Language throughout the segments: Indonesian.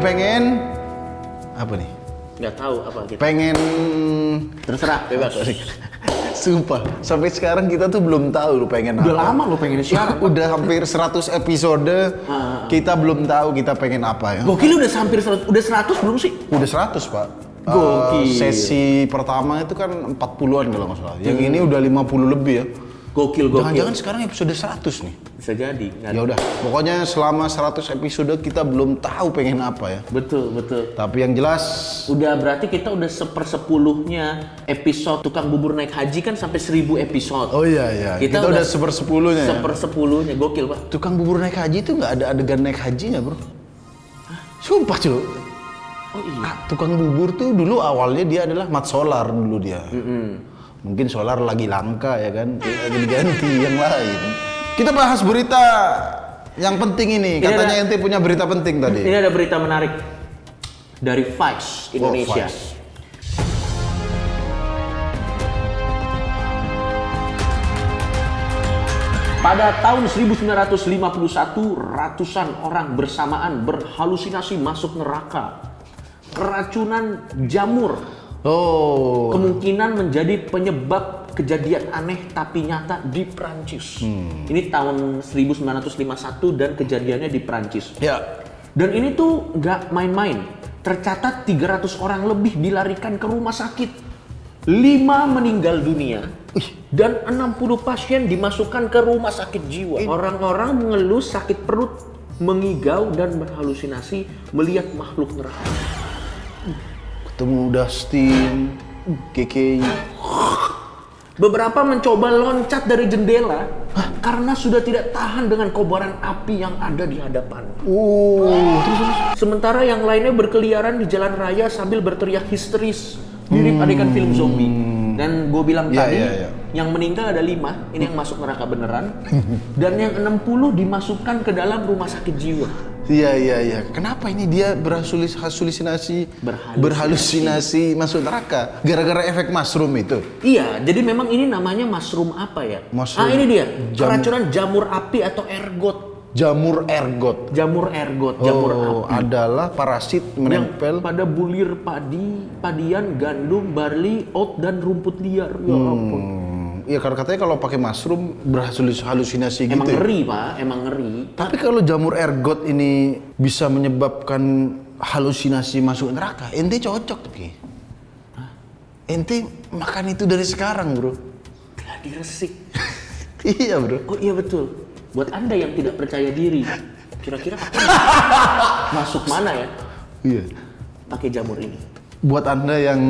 pengen apa nih? Nggak tahu apa gitu. Pengen Terserah, bebas. Sumpah, sampai sekarang kita tuh belum tahu lu pengen Udah apa. lama lo pengen siaran. Udah hampir 100 episode, kita belum tahu kita pengen apa ya. Gokil udah hampir 100, udah 100 belum sih? Udah 100 pak. Gokil. Eh, sesi pertama itu kan 40-an kalau nggak salah. Yang ini udah 50 lebih ya. Gokil, gokil. Jangan-jangan sekarang episode 100 nih. Bisa jadi. Ya udah, pokoknya selama 100 episode kita belum tahu pengen apa ya. Betul, betul. Tapi yang jelas Udah berarti kita udah sepersepuluhnya episode tukang bubur naik haji kan sampai 1000 episode. Oh iya iya, kita, udah sepersepuluhnya ya. Sepersepuluhnya, gokil pak. Tukang bubur naik haji itu nggak ada adegan naik hajinya bro. Sumpah cuy. Oh iya. Ah, tukang bubur tuh dulu awalnya dia adalah mat solar dulu dia. Mungkin solar lagi langka ya kan, diganti yang lain. Kita bahas berita yang penting ini. Ini Katanya ada- ente punya berita penting tadi. Ini ada berita menarik dari Vice Indonesia. Oh, Vice. Pada tahun 1951, ratusan orang bersamaan berhalusinasi masuk neraka. Keracunan jamur Oh, kemungkinan menjadi penyebab kejadian aneh tapi nyata di Prancis. Ini tahun 1951 dan kejadiannya di Prancis. ya. Dan ini tuh nggak main-main. Tercatat 300 orang lebih dilarikan ke rumah sakit. 5 meninggal dunia. Dan 60 pasien dimasukkan ke rumah sakit jiwa. Orang-orang mengeluh sakit perut, mengigau dan berhalusinasi melihat makhluk neraka. Ketemu Dustin, KK. Beberapa mencoba loncat dari jendela karena sudah tidak tahan dengan kobaran api yang ada di hadapan. Oh, terus terus. Sementara yang lainnya berkeliaran di jalan raya sambil berteriak histeris, mirip adegan film zombie. Dan gue bilang Hmm. Iya, tadi, iya, iya. yang meninggal ada lima, ini yang masuk neraka beneran, dan yang 60 dimasukkan ke dalam rumah sakit jiwa. Iya iya iya. Kenapa ini dia berhalusinasi halusinasi Berhalusinasi. berhalusinasi masuk neraka gara-gara efek mushroom itu? Iya, jadi memang ini namanya mushroom apa ya? Mushroom ah ini dia, jam- keracunan jamur api atau ergot. Jamur ergot. Jamur ergot, jamur oh, api. adalah parasit menempel. Yang pada bulir padi, padian, gandum, barley, oat, dan rumput liar. Ya ampun. Iya karena katanya kalau pakai mushroom berhalusinasi Emang gitu. ya. ngeri pak, emang ngeri. Tapi kalau jamur ergot ini bisa menyebabkan halusinasi masuk neraka, ente cocok tuh Ki. Ente makan itu dari sekarang bro. Gladi resik. iya bro. Oh iya betul. Buat anda yang tidak percaya diri, kira-kira masuk mana ya Iya. pakai jamur ini? Buat anda yang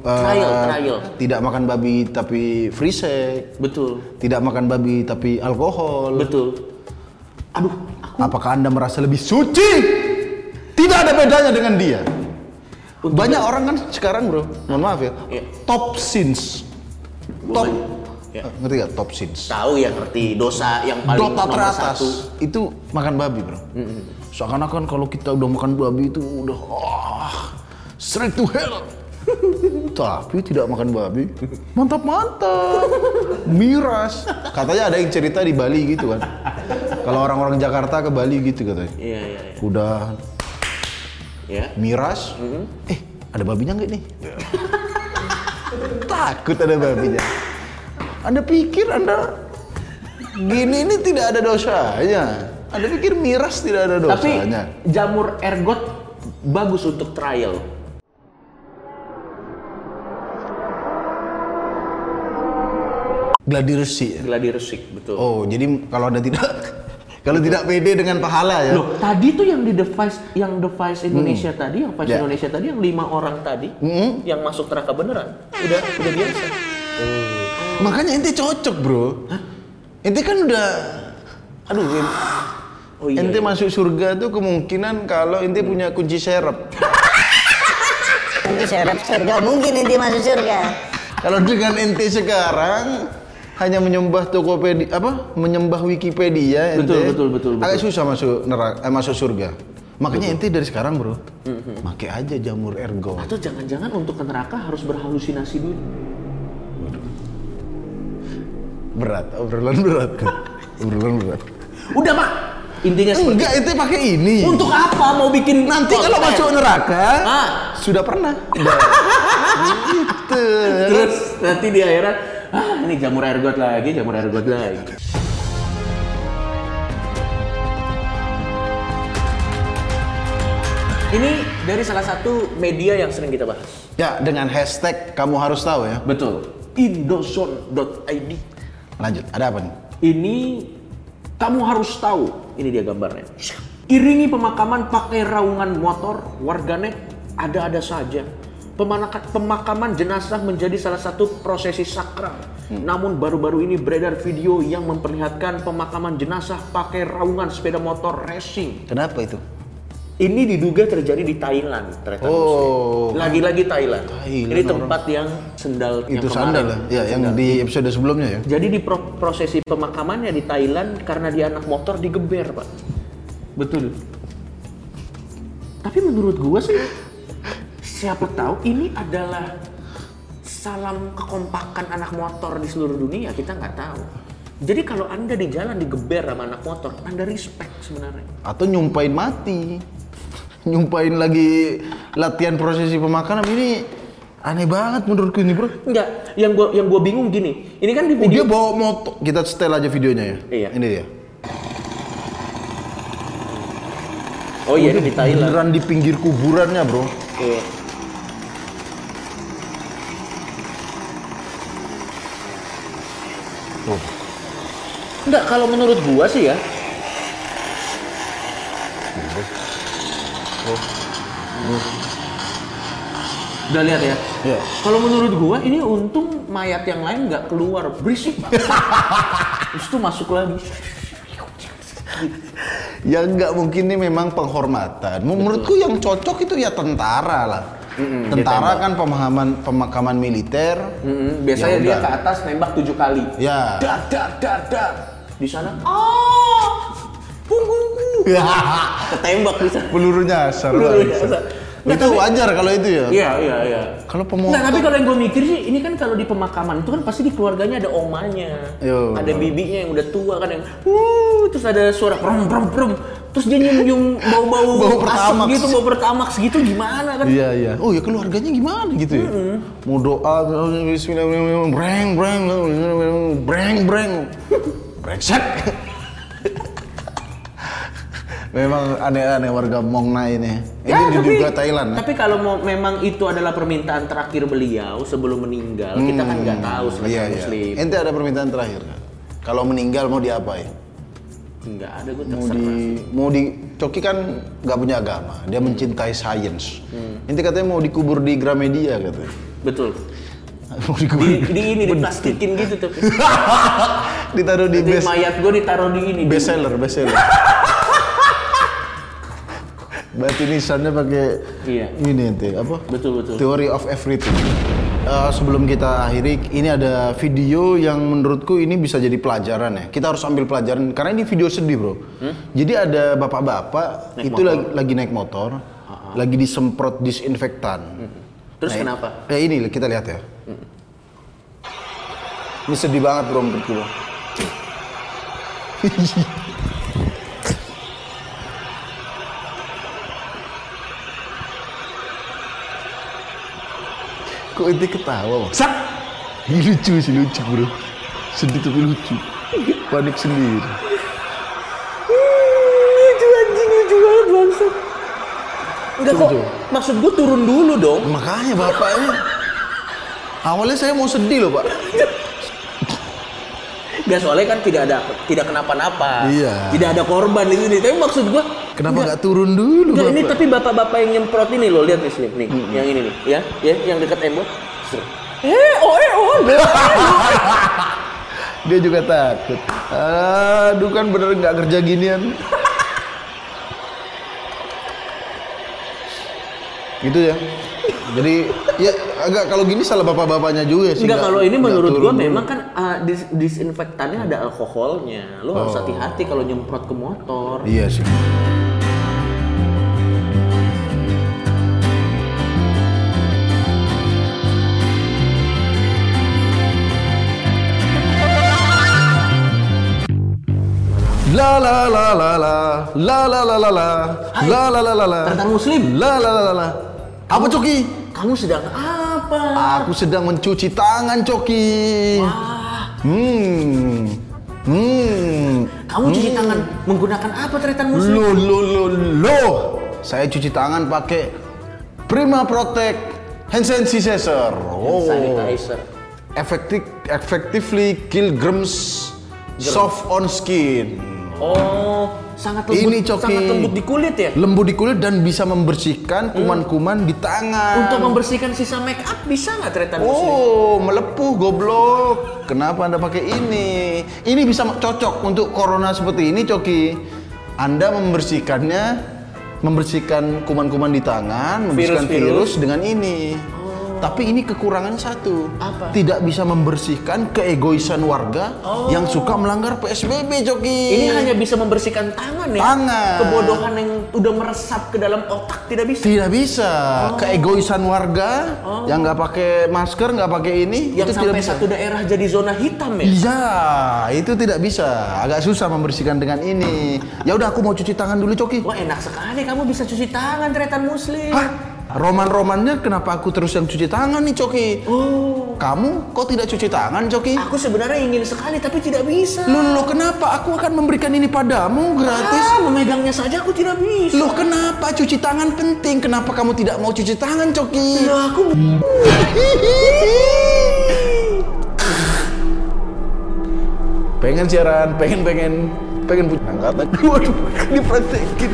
uh, Trial, trial. tidak makan babi tapi free sex, Betul, tidak makan babi tapi alkohol, betul. Aduh, aku apakah anda merasa lebih suci? Tidak ada bedanya dengan dia. Untuk- Banyak orang kan sekarang bro, mohon maaf ya, Iya. top sins, top, Ya. Eh, ngerti gak top sins? tahu ya ngerti dosa yang paling Dota nomor teratas satu. itu makan babi bro. Seakan-akan kalau kita udah makan babi itu udah ah, straight to hell. Tapi tidak makan babi, mantap mantap, miras. Katanya ada yang cerita di Bali gitu kan. Kalau orang-orang Jakarta ke Bali gitu katanya. Iya iya iya. Udah Ya. miras, eh ada babinya nggak nih? Takut ada babinya. Anda pikir Anda gini ini tidak ada dosanya? Anda pikir miras tidak ada Tapi dosanya? jamur ergot bagus untuk trial. Gladi resi. ya? Gladi resik, betul. Oh, jadi kalau Anda tidak kalau tidak pede dengan pahala ya. Loh, tadi tuh yang di device yang device Indonesia tadi, yang Vice Ya. Indonesia tadi yang lima orang tadi yang masuk neraka beneran. Udah udah biasa. Makanya ente cocok, Bro. Ente kan udah aduh, en- Oh iya. ente masuk surga tuh kemungkinan kalau ente punya kunci serep. Nanti serap surga mungkin nanti masuk surga. Kalau dengan ente sekarang hanya menyembah Tokopedia apa? Menyembah Wikipedia ente. Betul, betul, betul, Agak betul. susah masuk neraka, eh, masuk surga. Makanya ente dari sekarang, Bro. Pakai aja jamur ergo. Atau jangan-jangan untuk ke neraka harus berhalusinasi dulu. Berat, obrolan berat. obrolan berat. Udah, Pak. Intinya seperti Enggak, itu pakai ini. Untuk apa mau bikin Nanti kalau masuk neraka, Ah. sudah pernah. Udah. gitu. Terus nanti di akhirat, ah ini jamur air got lagi, jamur air got lagi. Ini dari salah satu media yang sering kita bahas. Ya, dengan hashtag kamu harus tahu ya. Betul. Indozone.id. Lanjut, ada apa nih? Ini kamu harus tahu. Ini dia gambarnya. Iringi pemakaman pakai raungan motor, warganet ada-ada saja. Pemakaman jenazah menjadi salah satu prosesi sakral. Namun baru-baru ini beredar video yang memperlihatkan pemakaman jenazah pakai raungan sepeda motor racing. Kenapa itu? Ini diduga terjadi di Thailand, ternyata Oh. Lagi-lagi Thailand. Thailand, Ini tempat yang sendal itu sandal ya, ya yang di episode sebelumnya ya. jadi di pro- prosesi pemakamannya di Thailand karena dia anak motor digeber, Pak. Betul. Tapi menurut gua sih siapa tahu ini adalah salam kekompakan anak motor di seluruh dunia, kita nggak tahu. Jadi kalau Anda di jalan digeber sama anak motor, Anda respect sebenarnya. Atau nyumpain mati. Nyumpain lagi latihan prosesi pemakaman ini aneh banget menurutku ini, Bro. Enggak, yang gua yang gua bingung gini. Ini kan di Oh, dia video bawa motor. Kita setel aja videonya ya. Iya. Ini dia. Oh iya ini di Thailand. Beneran di pinggir kuburannya, Bro. Iya. Enggak, kalau menurut gua sih ya. Udah lihat ya? Ya. Kalau menurut gua ini untung mayat yang lain nggak keluar berisik. Terus tuh masuk lagi. Ya nggak mungkin ini memang penghormatan. Menurutku yang cocok itu ya tentara lah. Tentara kan pemahaman pemakaman militer. Mm-mm, biasanya Ya dia ke atas nembak tujuh kali. Ya. Dar dar dar dar. Di sana. Oh, punggungku. Ketembak di sana. Peluru nyasar. Peluru Bang. nyasar. Nggak, Itu tapi- wajar kalau itu ya. Iya iya iya. Kalau pemotor. Nggak, tapi kalau yang gue mikir sih, ini kan kalau di pemakaman itu kan pasti di keluarganya ada omanya, Yo. ada bibinya yang udah tua kan yang, wuh, terus ada suara prom prom prom, terus dia nyium nyium bau bau Bau pertamax. gitu, bau pertamax gitu gimana kan? Iya iya. Oh ya keluarganya gimana gitu ya? Mau doa Bismillahirrahmanirrahim breng breng breng breng brengsek. Memang aneh-aneh warga Mongna ini. Ini Ya, tapi, juga Thailand. tapi kalau mau memang itu adalah permintaan terakhir beliau sebelum meninggal, kita kan nggak tahu sebagai Iya iya. muslim. Ente ada permintaan terakhir? Kalau meninggal mau diapain? Nggak ada gue Mau terserah. di mau di Coki kan nggak punya agama, dia mencintai sains. Ente katanya mau dikubur di Gramedia katanya. Betul. mau dikubur Di, di ini diplastikin gitu tapi. ditaruh di Jadi best mayat gue ditaruh di ini. di- best seller, best seller. Berarti nisannya pakai Iya. ini ente apa? Betul betul. Theory of everything. Eh, sebelum kita akhiri, ini ada video yang menurutku ini bisa jadi pelajaran ya. Kita harus ambil pelajaran karena ini video sedih bro. Jadi ada bapak-bapak itu motor. lagi, lagi naik motor, lagi disemprot disinfektan. Terus Nah, kenapa? Ya ini kita lihat ya. Ini sedih banget bro menurutku. Kok ente ketawa bang? Sak. Ini lucu sih lucu bro. Sedih tapi lucu. Panik sendiri. Lucu anjing lucu banget bangsat. Enggak kok. Maksud gue turun dulu dong. Makanya bapaknya. Awalnya saya mau sedih loh pak. Gak soalnya kan tidak ada tidak kenapa-napa. Iya. Tidak ada korban di sini. Tapi maksud gue Kenapa nggak turun dulu Enggak, ini tapi bapak-bapak yang nyemprot ini loh, lihat nih Slim, nih, yang ini nih, ya, ya, yang dekat tembok. Ser. Eh, oh, eh, oh, Dia juga takut. Aduh kan bener nggak kerja ginian. gitu ya. Jadi ya agak kalau gini salah bapak-bapaknya juga sih. Enggak, kalau ini menurut gua dulu. memang kan uh, dis- disinfektannya ada alkoholnya. Lo Oh. harus hati-hati kalau nyemprot ke motor. Iya sih. La la la la la la la la la la Hai. la la la la la Ternyata muslim. la la la la la apa Coki? Kamu sedang apa? Aku sedang mencuci tangan Coki. Wah, Hmm. Hmm. kamu cuci tangan menggunakan apa tretan muslim? Lo lo lo lo. Saya cuci tangan pakai Prima Protect Hand Sanitizer. Oh. Sanitizer. Effective, effectively kill germs soft on skin. Oh, sangat lembut, Ini, Coki. sangat lembut di kulit ya? Lembut di kulit dan bisa membersihkan kuman-kuman di tangan. Untuk membersihkan sisa make up bisa nggak tretan muslim? Oh, melepuh goblok. Kenapa Anda pakai ini? Ini bisa cocok untuk corona seperti ini, Coki. Anda membersihkannya membersihkan kuman-kuman di tangan, membersihkan Virus-virus. virus dengan ini. Tapi ini kekurangannya satu. Apa? Tidak bisa membersihkan keegoisan warga yang suka melanggar PSBB, Coki. Ini hanya bisa membersihkan tangan ya? Tangan. Kebodohan yang udah meresap ke dalam otak tidak bisa. tidak bisa. Keegoisan warga yang nggak pakai masker, nggak pakai ini, Yang itu tidak sampai bisa. satu daerah jadi zona hitam ya? Iya, itu tidak bisa. Agak susah membersihkan dengan ini. Ya udah, aku mau cuci tangan dulu, Coki. Wah enak sekali kamu bisa cuci tangan tretan muslim. Hah? Roman-romannya kenapa aku terus yang cuci tangan nih, Coki? Oh, Kamu kok tidak cuci tangan, Coki? aku sebenarnya ingin sekali tapi tidak bisa. Loh, loh, kenapa? Aku akan memberikan ini padamu gratis. Ah, memegangnya saja aku tidak bisa. Loh, kenapa? Cuci tangan penting. Kenapa kamu tidak mau cuci tangan, Coki? Ya, aku pengen siaran, pengen pengen pengen punya angkatan. Waduh, dipraktekin.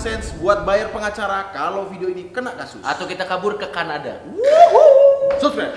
AdSense buat bayar pengacara kalau video ini kena kasus. atau kita kabur ke Kanada. Subscribe.